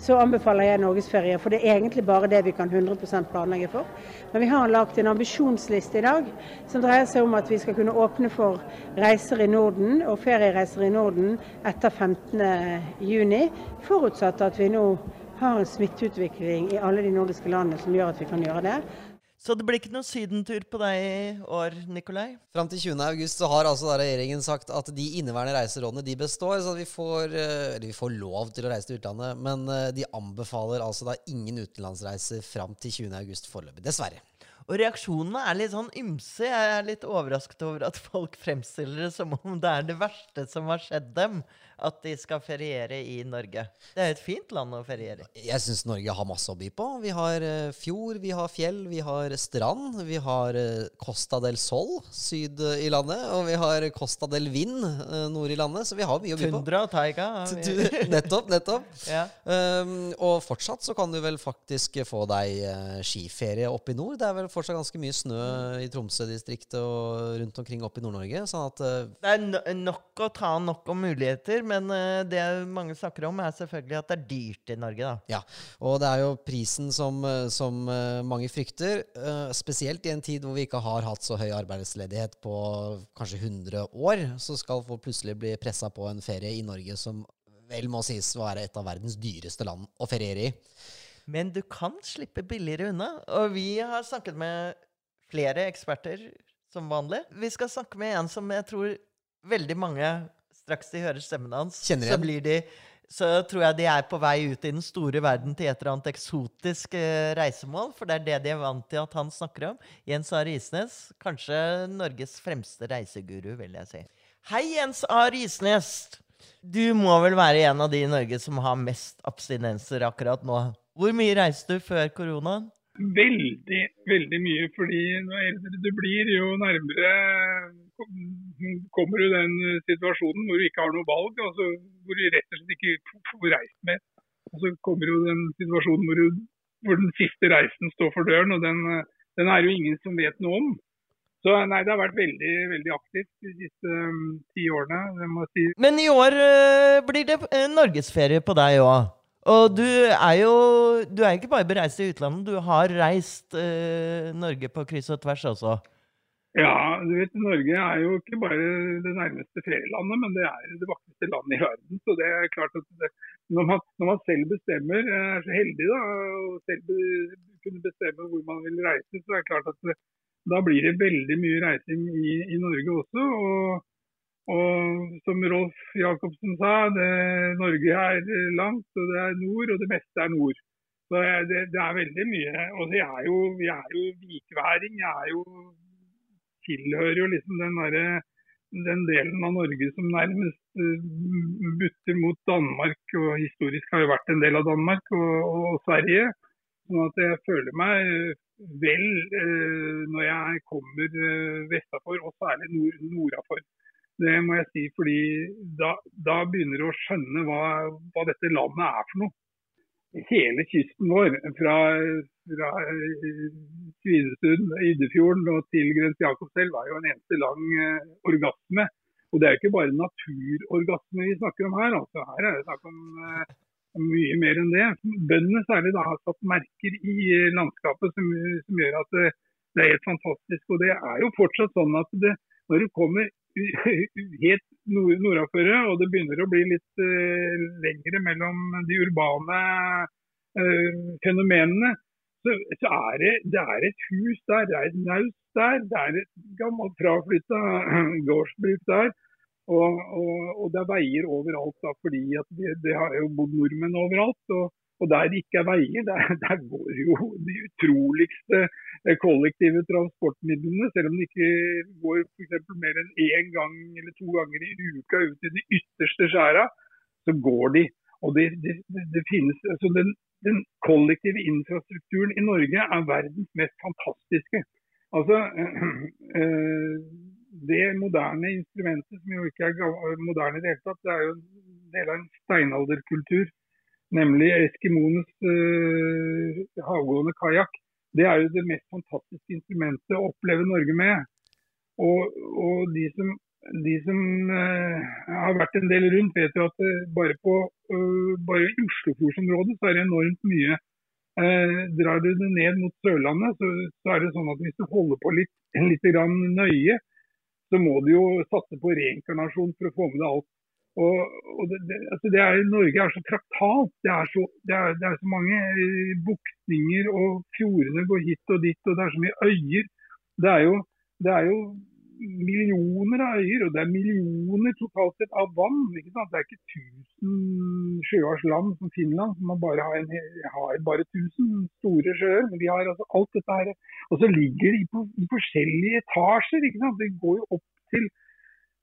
så anbefaler jeg norgesferie. For det er egentlig bare det vi kan 100% planlegge for. Men vi har lagt en ambisjonsliste i dag som dreier seg om at vi skal kunne åpne for reiser i Norden og feriereiser i Norden etter 15.6, forutsatt at vi nå har en smitteutvikling i alle de nordiske landene som gjør at vi kan gjøre det. Så det blir ikke noen sydentur på deg i år, Nikolai? Fram til 20. august så har altså regjeringen sagt at de inneværende reiserådene de består. Så vi får, eh, vi får lov til å reise til utlandet, men eh, de anbefaler altså da ingen utenlandsreiser fram til 20. august foreløpig. Dessverre. Og reaksjonene er litt sånn ymse. Jeg er litt overrasket over at folk fremstiller det som om det er det verste som har skjedd dem at de skal feriere i Norge. Det er et fint land å feriere i. Jeg syns Norge har masse å by på. Vi har uh, fjord, vi har fjell, vi har strand. Vi har uh, Costa del Sol syd i landet, og vi har Costa del Vind nord i landet. Så vi har mye å by på. Tundra og taiga. nettopp, nettopp. ja. um, og fortsatt så kan du vel faktisk få deg skiferie oppe i nord. Det er vel fortsatt ganske mye snø i Tromsø-distriktet og rundt omkring oppe i Nord-Norge. sånn at Det er no nok å ta nok om muligheter men uh, det mange snakker om, er selvfølgelig at det er dyrt i Norge. da. Ja, og det er jo prisen som, eh, som uh, mange frykter. Spesielt i en tid hvor vi ikke har hatt så høy arbeidsledighet på kanskje 100 år, så skal folk plutselig bli pressa på en ferie i Norge som vel må sies å være et av verdens dyreste land å feriere i. Men du kan slippe billigere unna. Og vi har snakket med flere eksperter som vanlig. Vi skal snakke med en som jeg tror veldig mange straks de hører stemmen hans, så blir de så tror jeg de er på vei ut i den store verden til et eller annet eksotisk eh, reisemål. For det er det de er vant til at han snakker om. Jens A. Risnes, kanskje Norges fremste reiseguru, vil jeg si. Hei, Jens A. Risnes! Du må vel være en av de i Norge som har mest abstinenser akkurat nå. Hvor mye reiste du før koronaen? Veldig, veldig mye. Fordi jo eldre du blir, jo nærmere kommer du den situasjonen hvor du ikke har noe valg, altså hvor du rett og slett ikke får reist mer. Og så kommer jo den situasjonen hvor, du, hvor den siste reisen står for døren, og den, den, er jo ingen som vet noe om. Så nei, det har vært veldig veldig aktivt de siste um, ti årene. si. Men i år uh, blir det uh, norgesferie på deg òg. Og du er jo du er ikke bare bereist i utlandet, du har reist eh, Norge på kryss og tvers også. Ja, du vet Norge er jo ikke bare det nærmeste ferielandet, men det er det vakreste landet i verden. Så det er klart at det, når, man, når, man, selv bestemmer, er så heldig da, og selv be, kunne bestemme hvor man vil reise, så er det klart at det, da blir det veldig mye reising i, i Norge også. Og, og, som Rolf Jacobsen sa, det, Norge er langt, og det er nord, og det meste er nord. Så det, det er veldig mye. Og jeg er jo, vi er jo vikværing. Jeg er jo tilhører jo liksom den, derre den delen av Norge som nærmest eh, butter mot Danmark, og historisk har jo vært en del av Danmark og, og Sverige. Sånn at jeg føler meg vel eh, når jeg kommer eh, vestafor, og særlig nord, nordafor. Det må jeg si, fordi da, da begynner du å skjønne hva, hva dette landet er for noe hele kysten vår, fra, fra Svinesund, Iddefjorden og til Grense Jakobselv, er jo en eneste lang uh, orgasme. Og det er jo ikke bare naturorgasme vi snakker om her. altså Her er det snakk om uh, mye mer enn det. Bøndene særlig da har satt merker i landskapet som, som gjør at det, det, er helt fantastisk. Og det er jo fortsatt sånn at det, når du kommer helt nordaføre, og det begynner å bli litt uh, lengre mellom de urbane uh, fenomenene, så, så, er det, det er et hus der, det er et naust der, det er et gammelt fraflytta gårdsbruk der. Og, og, og, det er veier overalt, da, fordi det, det har jo bodd nordmenn overalt. og og der det ikke er veier, der, der, går jo de utroligste eh, kollektive transportmidlene. Selv om det ikke går f.eks. mer enn én gang eller to ganger i uka ut i de ytterste skjæra, så går de. Og det, det, det finnes, altså den, den, kollektive infrastrukturen i Norge er verdens mest fantastiske. Altså, øh, det moderne instrumentet, som jo ikke er moderne i det hele tatt, det er jo en del av en steinalderkultur, nemlig eskimoenes uh, havgående kajakk. Det er jo det mest fantastiske instrumentet å oppleve Norge med. Og, og de som, de som uh, har vært en del rundt, vet jo at uh, bare, på, uh, bare i Oslofjordsområdet så er det enormt mye. drar du det ned mot Sørlandet, så, så, er det sånn at hvis du holder på litt, litt nøye, så må du jo satse på reinkarnasjon for å få med deg alt. Og, og det, det, altså det er, Norge er så traktalt. Det er så, er, det er så mange buktninger, og fjordene går hit og dit, og det er så mye øyer. Det er jo, er jo millioner av øyer, og det er millioner totalt sett av vann. Det er ikke 1000 sjøers land som Finland, som bare har, en, har bare 1000 store sjøer. Men de har altså alt dette her. Og så ligger de på, i forskjellige etasjer. Det går jo opp til,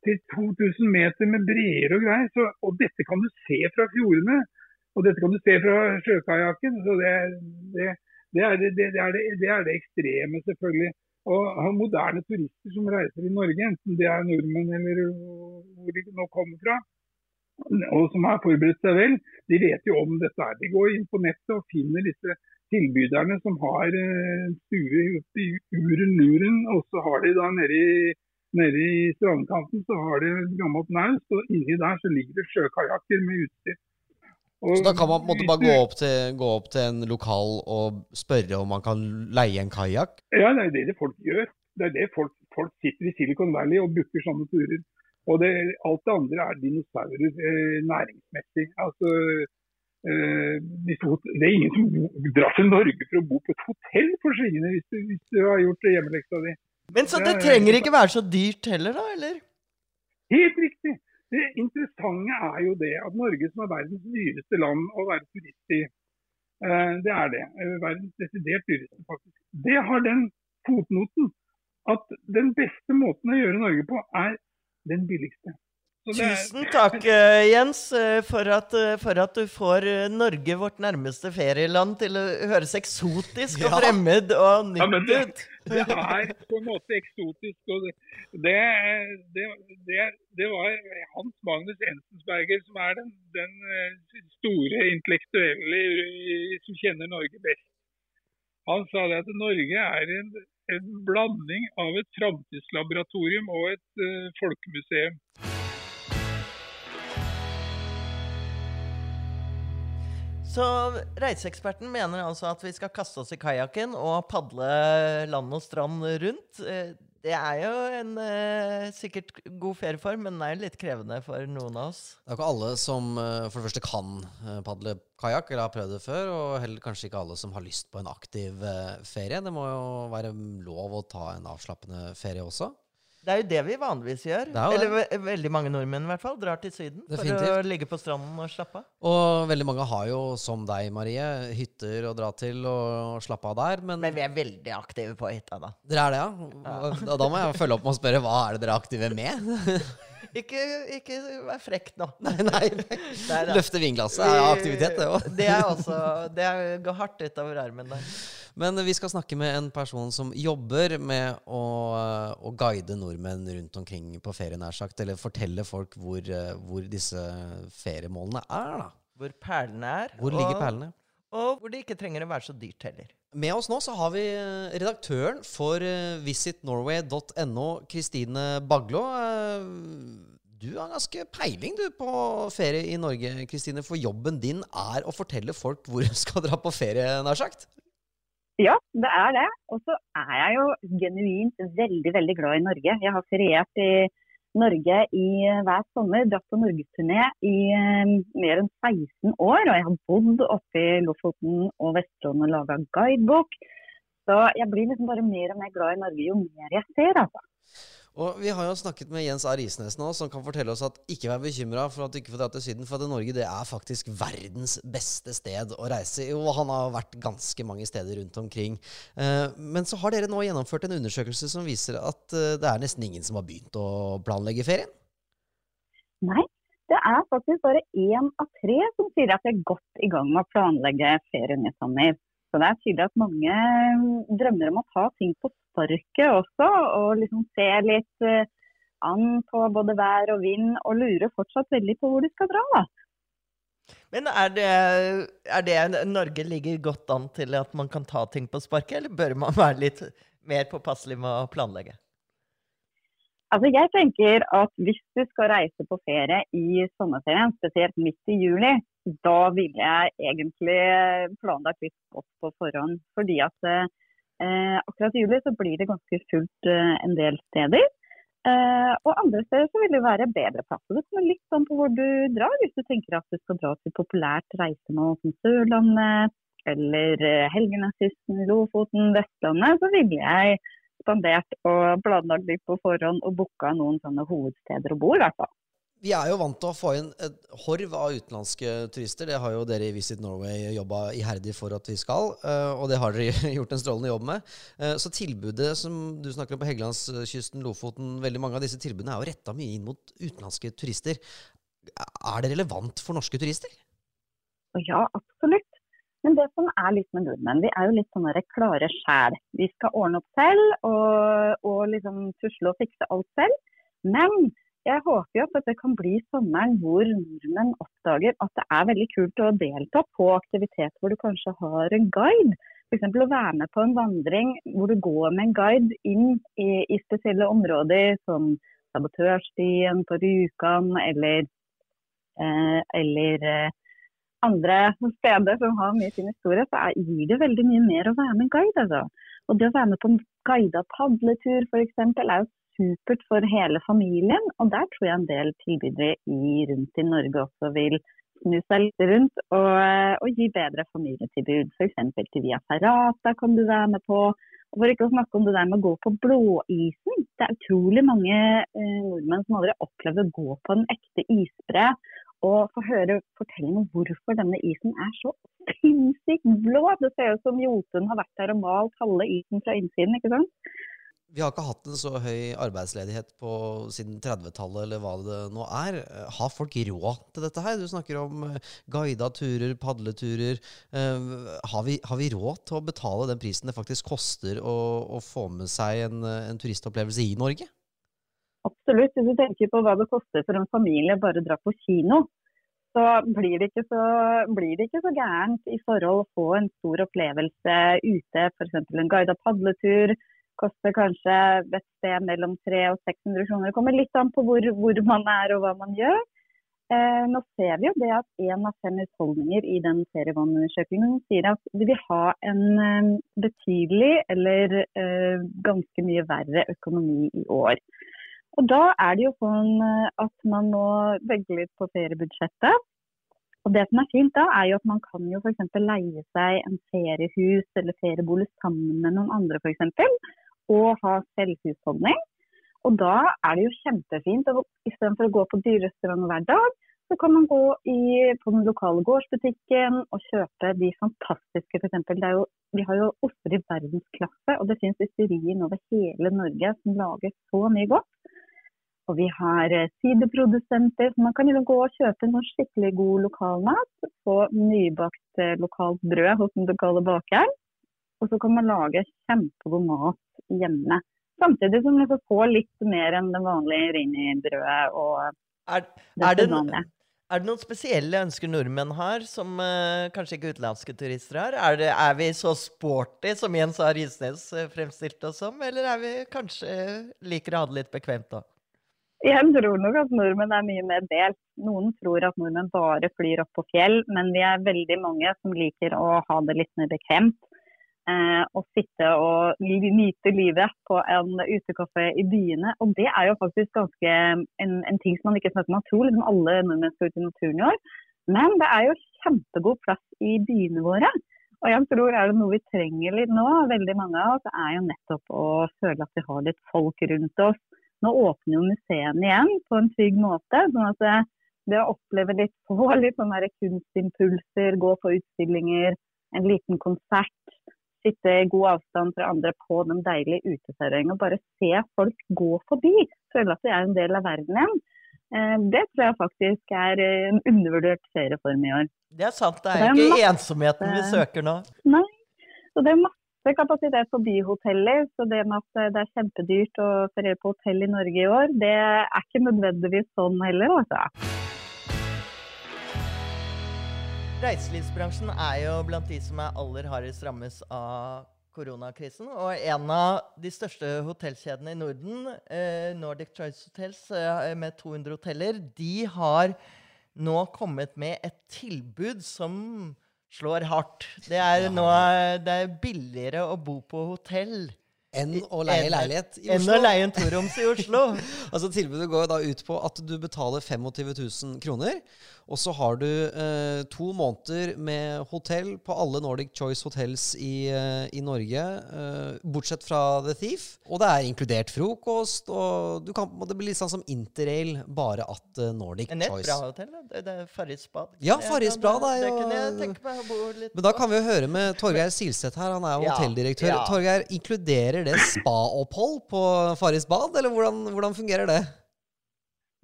til 2000 meter med breer og greier. Så, og dette kan du se fra fjordene. Og dette kan du se fra sjøkajakken. Så det, det, det, er det, er det ekstreme, selvfølgelig. Og moderne turister som reiser i Norge, enten det er nordmenn eller hvor de nå kommer fra, og som har forberedt seg vel, de vet jo om dette. er De går inn på nettet og finner disse tilbyderne som har eh, stue Uren Luren, og så har de da nede i, nede i strandkanten så har de et gammelt naust, og inni der så ligger det sjøkajakker med utstyr. Og, så da kan man på en måte bare gå opp, til, gå opp, til, en lokal og spørre om man kan leie en kajakk? Ja, det er det, det folk gjør. Det er det folk, folk sitter i Silicon Valley og booker sånne turer. Og det, alt det andre er dinosaurer eh, næringsmessig. Altså, eh, det er ingen som drar til Norge for å bo på et hotell for svingene hvis hvis du har gjort hjemmeleksa di. Men så det, trenger ikke være så dyrt heller, da? eller? Helt riktig. Det interessante er jo det at Norge, som er verdens dyreste land å være turist i, eh, det er det. Eh, verdens desidert dyreste, faktisk. Det har den fotnoten at den beste måten å gjøre Norge på, er den billigste. Tusen takk, eh, Jens, eh, for at, eh, for at, du får Norge, vårt nærmeste ferieland, til å høres eksotisk og fremmed og nytt ja, det, ut. Det er på en måte eksotisk. og Det, det, det, det var Hans Magnus Ensensberger som er den, den store intellektuelle som kjenner Norge best. Han sa det at Norge er en, en blanding av et framtidslaboratorium og et uh, folkemuseum. Så reiseeksperten mener altså at vi skal kaste oss i kajakken og padle land og strand rundt. Eh, det er jo en eh, sikkert god ferieform, men den er jo litt krevende for noen av oss. Det er ikke alle som eh, for det første kan eh, padle kajakk, eller har prøvd det før. Og heller kanskje ikke alle som har lyst på en aktiv ferie. Det må jo være lov å ta en avslappende ferie også. Det er jo det vi vanligvis gjør. Eller ve veldig mange nordmenn i hvert fall. Drar til Syden Definitivt. for å ligge på stranden og slappe av. Og veldig mange har jo, som deg, Marie, hytter å dra til og slappe av der. Men, men vi er veldig aktive på hytta, da. Dere er det, ja? ja. Da, da må jeg følge opp med å spørre hva er det dere er aktive med? Ikke, ikke vær frekk nå. Nei, nei. nei. Løfte vinglasset er aktivitet, det òg. Det er også Det går hardt utover armen der. Men vi skal snakke med en person som jobber med å, å guide nordmenn rundt omkring på ferie, nær sagt. Eller fortelle folk hvor, hvor disse feriemålene er, da. Hvor perlene er. Hvor ligger og, perlene? Og hvor det ikke trenger å være så dyrt heller. Med oss nå så har vi eh, redaktøren for eh, visitnorway.no, Kristine Baglå. Eh, du har ganske peiling du på ferie i Norge, Kristine. For jobben din er å fortelle folk hvor de skal dra på ferie, nær sagt? Ja, det er det. Og så er jeg jo genuint veldig, veldig glad i Norge. Jeg har feriert i Norge i hver sommer, dratt på norgesturné i um, mer enn 16 år. Og jeg har bodd oppe i Lofoten og Vesterålen og laga guidebok. Så jeg blir liksom bare mer og mer glad i Norge jo mer jeg ser, altså. Og Vi har jo snakket med Jens A. Risnes nå, som kan fortelle oss at ikke vær bekymra for at du ikke får dra til Syden, for at Norge det er faktisk verdens beste sted å reise i. Og han har vært ganske mange steder rundt omkring. Eh, men så har dere nå gjennomført en undersøkelse som viser at eh, det er nesten ingen som har begynt å planlegge ferien? Nei, det er faktisk bare én av tre som sier at de er godt i gang med å planlegge ferien i sommer. Så det er tydelig at mange drømmer om å ta ting på sparket også, og liksom se litt uh, an på både vær og vind, og lurer fortsatt veldig på hvor de skal dra. da. Men er det, er det Norge ligger godt an til at man kan ta ting på sparket, eller bør man være litt mer påpasselig med å planlegge? Altså jeg tenker at Hvis du skal reise på ferie i sommerferien, spesielt midt i juli, da ville jeg egentlig planlagt litt godt på forhånd. Fordi at eh, akkurat i juli så blir det ganske fullt eh, en del steder. Eh, og andre steder så vil det være bedre plass. Det kommer litt an på hvor du drar. Hvis du tenker at du skal dra til populært reisemål som Sørlandet eller eh, Helgelandskysten, Lofoten, Vestlandet, så ville jeg spandert og planlagt litt på forhånd og booka noen sånne hovedsteder å bo i hvert fall. Vi er jo vant til å få inn et horv av utenlandske turister. Det har jo dere i Visit Norway jobba iherdig for at vi skal, eh, og det har dere gjort en strålende jobb med. Eh, så tilbudet som du snakker om på Helgelandskysten, Lofoten, veldig mange av disse tilbudene er jo retta mye inn mot utenlandske turister. Er det relevant for norske turister? Ja, absolutt. Men det som er litt med nordmenn, vi er jo litt sånne klare sjæl. Vi skal ordne opp selv og, og liksom tusle og fikse alt selv. Men jeg håper jo at det kan bli sommeren hvor nordmenn oppdager at det er veldig kult å delta på aktivitet hvor du kanskje har en guide. F.eks. å være med på en vandring hvor du går med en guide inn i, i spesielle områder som Sabotørstien på Rjukan eller, eh, eller eh, andre steder som har mye sin historie, så gir det veldig mye mer å være med en guide. Altså. Og det å være med på en guida padletur f.eks. er jo supert for hele familien. Og der tror jeg en del tilbydere i, rundt i Norge også vil snu seg litt rundt og, og gi bedre familietilbud. F.eks. til Via Ferrata kan du være med på. Og For ikke å snakke om det der med å gå på blåisen. Det er utrolig mange eh, nordmenn som aldri har opplevd å gå på en ekte isbre og få høre fortellingen om hvorfor denne isen er så sinnssykt blå. Det ser ut som Jotun har vært der og malt halve isen fra innsiden, ikke sant? Vi har ikke hatt en så høy arbeidsledighet på siden 30-tallet, eller hva det nå er. Har folk råd til dette her? Du snakker om eh, guida turer, padleturer. Eh, har vi, har vi råd til å betale den prisen det faktisk koster å, å få med seg en, en turistopplevelse i Norge? Absolutt. Hvis du tenker på hva det koster for en familie bare å dra på kino, så blir det ikke så, det ikke så gærent i forhold å få en stor opplevelse ute. F.eks. en guida padletur koster kanskje et sted mellom 300 og 600 kroner. Det kommer litt an på hvor, hvor man er og hva man gjør. Eh, nå ser vi jo det at én av fem husholdninger i den serievannundersøkelsen sier at de vil ha en eh, betydelig eller eh, ganske mye verre økonomi i år. Og da er det jo sånn eh, at man må velge litt på feriebudsjettet. Og det som er fint da, er jo at man kan jo f.eks. leie seg en feriehus eller feriebolig sammen med noen andre f.eks. Og ha selvhusholdning. Og da er det jo kjempefint, istedenfor å gå på dyrerestaurant hver dag, så kan man gå i, på den lokale gårdsbutikken og kjøpe de fantastiske f.eks. Vi har jo oster i verdensklasse, og det finnes ysterier over hele Norge som lager så mye godt. Og vi har eh, sideprodusenter, så man kan jo gå og kjøpe noe skikkelig god lokalmat. Få nybakt eh, lokalt brød hos den lokale bakeren. Og så kan man lage kjempegod mat hjemme. Samtidig som du får litt mer enn det vanlige rini-brødet og er, er, det, er det noen spesielle ønsker nordmenn har, som uh, kanskje ikke utenlandske turister har? Er, det, er, vi så sporty som Jens A. Risnes fremstilte oss som, eller er vi kanskje liker å ha det litt bekvemt da? Jeg tror nok at nordmenn er mye mer delt. Noen tror at nordmenn bare flyr opp på fjell, men vi er veldig mange som liker å ha det litt mer bekvemt. Eh, og sitte og nyte livet på en utekafé i byene. Og det er jo faktisk ganske en, en ting som man ikke snakker om. Man tror liksom alle nordmenn skal ut i naturen i år. Men det er jo kjempegod plass i byene våre. Og jeg tror er det noe vi trenger litt nå, veldig mange av oss, er jo nettopp å føle at vi har litt folk rundt oss nå åpner jo museene igjen på en trygg måte. sånn at det å oppleve litt på litt sånne kunstimpulser, gå på utstillinger, en liten konsert, sitte i god avstand fra andre på den deilige uteserveringen og bare se folk gå forbi. Føle at de er en del av verden igjen. Eh, det tror jeg faktisk er en undervurdert ferieform i år. Det er sant. Det er, det er ikke masse... ensomheten vi søker nå. Nei. Så det er masse masse kapasitet på byhoteller, så det med at det er kjempedyrt å feriere på hotell i Norge i år, det er ikke nødvendigvis sånn heller, altså. Reiselivsbransjen er jo blant de som er aller hardest rammes av koronakrisen. Og en av de største hotellkjedene i Norden, eh, Nordic Choice Hotels eh, med 200 hoteller, de har nå kommet med et tilbud som slår hardt. Det er, nå, det er billigere å bo på hotell enn å leie leilighet i Oslo. Enn å leie en toroms i Oslo. altså Tilbudet går da ut på at du betaler 25 000 kroner. Og så har du eh, to måneder med hotell på alle Nordic Choice Hotels i, eh, i Norge, eh, bortsett fra The Thief. Og det er inkludert frokost, og du kan, det blir litt sånn som interrail, bare at uh, Nordic Men er Et bra hotell, da. det er Farris bad. Ja, Farris bad er jo Det kunne jeg tenke meg å bo litt Men da kan vi jo høre med Torgeir Silseth her, han er jo ja, hotelldirektør. Ja. Torgeir, inkluderer det spaopphold på Farris bad, eller hvordan, hvordan fungerer det?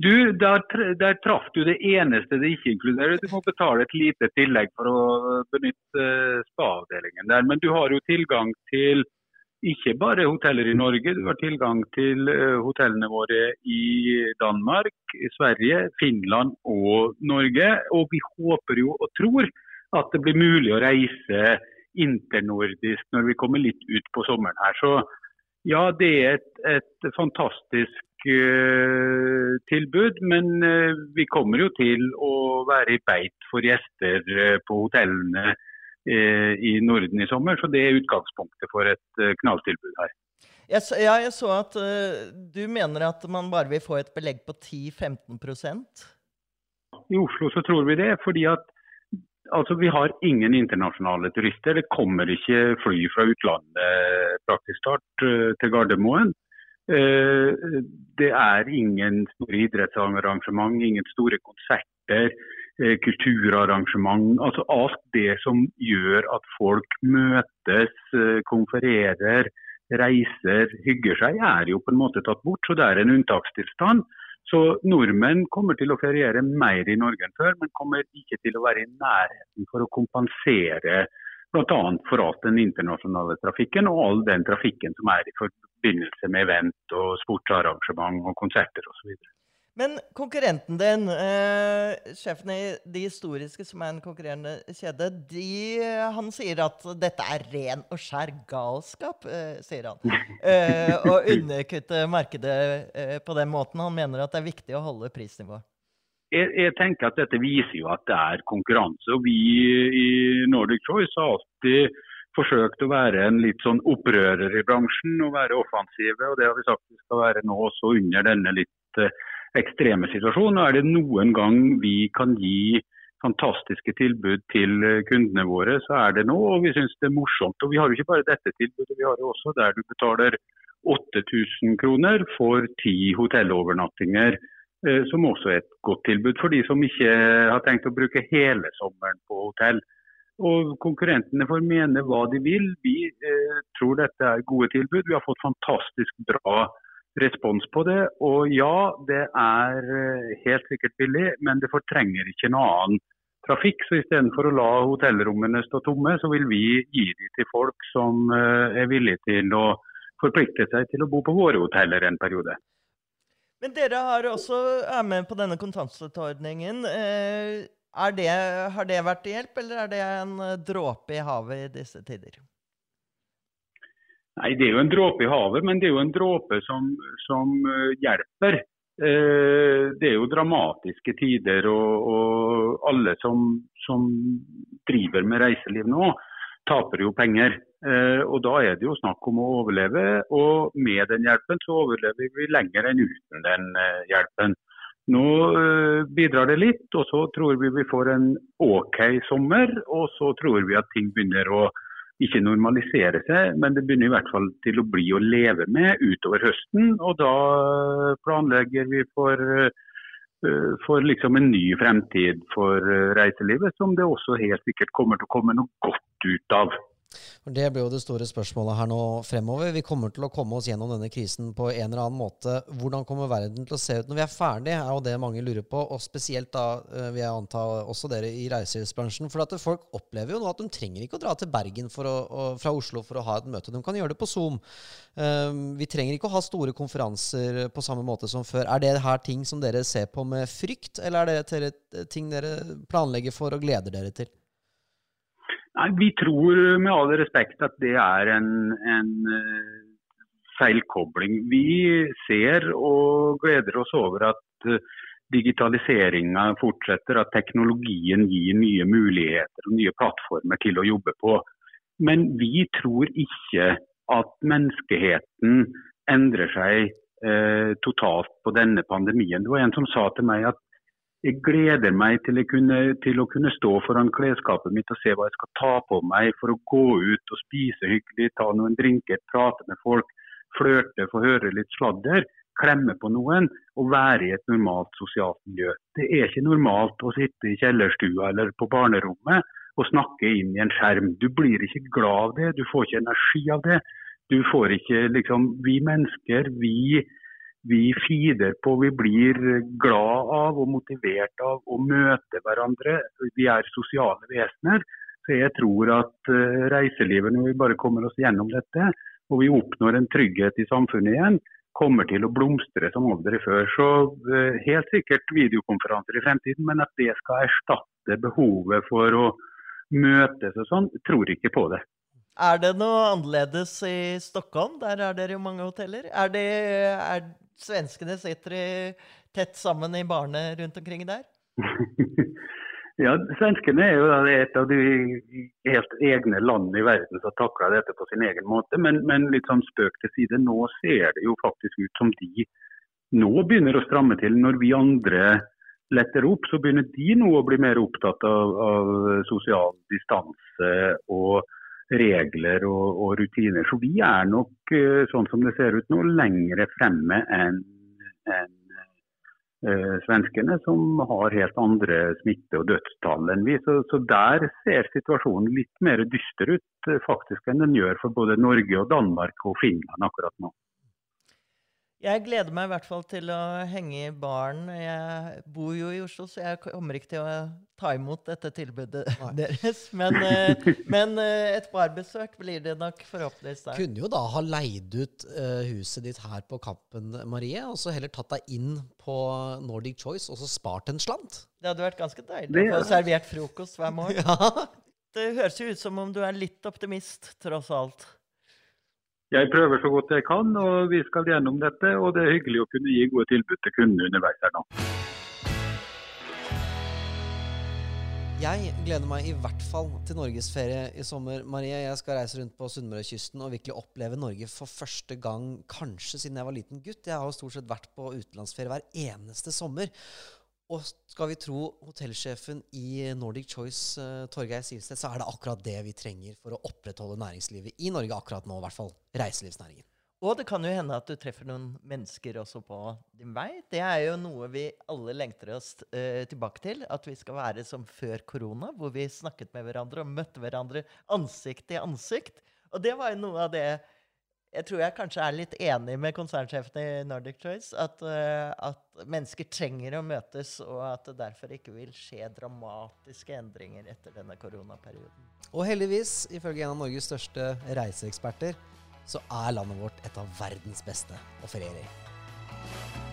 Du, der, der, traff du det eneste det ikke inkluderer. Du må betale et lite tillegg for å benytte uh, spa-avdelingen der. Men du har jo tilgang til ikke bare hoteller i Norge, du har tilgang til uh, hotellene våre i Danmark, Sverige, Finland og Norge. Og vi håper jo og tror at det blir mulig å reise internordisk når vi kommer litt ut på sommeren her. Så ja, det er et, et fantastisk tilbud. Men uh, vi kommer jo til å være i beit for gjester uh, på hotellene i Norden i sommer. Så det er utgangspunktet for et knalltilbud her. Jeg så, ja, jeg så at du mener at man bare vil få et belegg på 10-15 I Oslo så tror vi det. fordi at Altså, Vi har ingen internasjonale turister. Det kommer ikke fly fra utlandet praktisk talt eh, til Gardermoen. Eh, det er ingen store idrettsarrangement, ingen store konserter, eh, kulturarrangement. Altså alt det som gjør at folk møtes, konfererer, reiser, hygger seg, er jo på en måte tatt bort. Så det er en unntakstilstand. Så nordmenn kommer til å feriere mer i Norge enn før, men kommer ikke til å være i nærheten for å kompensere bl.a. for alt den internasjonale trafikken og all den trafikken som er i forbindelse med event og sportsarrangement og konserter osv. Men konkurrenten din, eh, sjefen i De Historiske, som er en konkurrerende kjede, de, han sier at dette er ren og skjær galskap, eh, sier han. Eh, å underkutte markedet eh, på den måten. Han mener at det er viktig å holde prisnivået. Jeg, jeg, tenker at Dette viser jo at det er konkurranse. og Vi i Nordic Choice har alltid forsøkt å være en litt sånn opprører i bransjen og være offensive. og Det har vi sagt vi skal være nå også under denne litt eh, ekstreme situasjonen. Og er det noen gang vi kan gi fantastiske tilbud til eh, kundene våre, så er det nå. Og vi syns det er morsomt. Og vi har jo ikke bare dette tilbudet, vi har jo også der du betaler 8000 kroner for ti hotellovernattinger. Eh, som også er et godt tilbud for de som ikke har tenkt å bruke hele sommeren på hotell. Og Konkurrentene får mene hva de vil. Vi eh, tror dette er gode tilbud. Vi har fått fantastisk bra respons på det. Og ja, det er eh, helt sikkert billig, men det fortrenger ikke noe annen trafikk. Så istedenfor å la hotellrommene stå tomme, så vil vi gi de til folk som eh, er villige til å forplikte seg til å bo på våre hoteller en periode. Men dere har også er med på denne kontantstøtteordningen. Eh, det, har det vært til hjelp, eller er det en dråpe i havet i disse tider? Nei, Det er jo en dråpe i havet, men det er jo en dråpe som, som eh, hjelper. Eh, det er jo dramatiske tider, og, og alle som, som, driver med reiseliv nå, taper jo penger. Eh, og Da er det jo snakk om å overleve, og med den hjelpen så overlever vi lenger enn uten den hjelpen. Nå bidrar det litt, og så tror vi vi får en OK sommer. Og så tror vi at ting begynner å ikke normalisere seg, men det begynner i hvert fall til å bli å leve med utover høsten. Og da planlegger vi for, eh, for liksom en ny fremtid for eh, reiselivet, som det også helt sikkert kommer til å komme noe godt ut av. Det blir jo det store spørsmålet her nå fremover. Vi kommer til å komme oss gjennom denne krisen på en eller annen måte. Hvordan kommer verden til å se ut når vi er ferdig, er jo det mange lurer på. Og spesielt da eh, vil jeg anta også dere i reiselivsbransjen. For at folk opplever jo nå at de trenger ikke å dra til Bergen å, fra Oslo for å ha et møte. De kan gjøre det på Zoom. Um, vi trenger ikke å ha store konferanser på samme måte som før. Er det her ting som dere ser på med frykt, eller er det ting dere planlegger for og gleder dere til? Nei, Vi tror med all respekt at det er en, en uh, feilkobling. Vi ser og gleder oss over at eh, digitaliseringa fortsetter, at teknologien gir nye muligheter og nye plattformer til å jobbe på. Men vi tror ikke at menneskeheten endrer seg eh, totalt på denne pandemien. Det var en som sa til meg at jeg gleder meg til, kunne, til, å kunne stå foran klesskapet mitt og se hva jeg skal ta på meg for å gå ut og spise hyggelig, ta noen drinker, prate med folk, flørte, få høre litt sladder, klemme på noen og være i et normalt sosialt miljø. Det er ikke normalt å sitte i kjellerstua eller på barnerommet og snakke inn i en skjerm. Du blir ikke glad av det, du får ikke energi av det. Du får ikke liksom Vi mennesker, vi vi feeder på, vi blir glad av og motivert av å møte hverandre. Vi er sosiale vesener. Så jeg tror at uh, reiselivet, når vi bare kommer oss gjennom dette, og vi oppnår en trygghet i samfunnet igjen, kommer til å blomstre som aldri før. Så uh, helt sikkert videokonferanser i fremtiden, men at det skal erstatte behovet for å møtes og sånn, tror ikke på det. Er det noe annerledes i Stockholm? Der er dere jo mange hoteller. Er det, er, svenskene sitter tett sammen i barene rundt omkring der? ja, svenskene er jo et av de helt egne landene i verden som takler dette på sin egen måte. Men, men, litt sånn spøk til side, nå ser det jo faktisk ut som de nå begynner å stramme til. Når vi andre letter opp, så begynner de nå å bli mer opptatt av, av sosial distanse og regler og, og, rutiner. Så vi er nok, eh, sånn som det ser ut nå, lengre fremme enn en, uh, svenskene, som har helt andre smitte- og dødstall enn vi. Så, så, der ser situasjonen litt mer dyster ut eh, faktisk enn den gjør for både Norge og Danmark og Finland akkurat nå. Jeg gleder meg i hvert fall til å henge i baren. Jeg bor jo i Oslo, så jeg kommer ikke til å ta imot dette tilbudet Nei. deres. Men, eh, men, eh, et barbesøk blir det nok forhåpentligvis der. Kunne jo da ha leid ut uh, huset ditt her på Kampen, Marie, og så heller tatt deg inn på Nordic Choice og så spart en slant. Det hadde vært ganske deilig å få servert frokost hver morgen. Ja. Det høres jo ut som om du er litt optimist, tross alt. Jeg prøver så godt jeg kan, og vi skal gjennom dette. Og det er hyggelig å kunne gi gode tilbud til kundene underveis her nå. Jeg gleder meg i hvert fall til norgesferie i sommer. Marie, jeg skal reise rundt på Sunnmørekysten og virkelig oppleve Norge for første gang kanskje siden jeg var liten gutt. Jeg har jo stort sett vært på utenlandsferie hver eneste sommer. Og skal vi tro hotellsjefen i Nordic Choice, uh, Torgeir Silseth, så er det akkurat det vi trenger for å opprettholde næringslivet i Norge akkurat nå, i hvert fall reiselivsnæringen. Og det kan jo hende at du treffer noen mennesker også på din vei. Det er jo noe vi alle lengter oss uh, tilbake til. At vi skal være som før korona, hvor vi snakket med hverandre og møtte hverandre ansikt til ansikt. Og det var jo noe av det jeg tror jeg kanskje er litt enig med konsernsjefen i Nordic Choice. At, uh, mennesker trenger å møtes, og at det derfor ikke vil skje dramatiske endringer etter denne koronaperioden. Og heldigvis, ifølge en av Norges største reiseeksperter, så er landet vårt et av verdens beste å feriere i.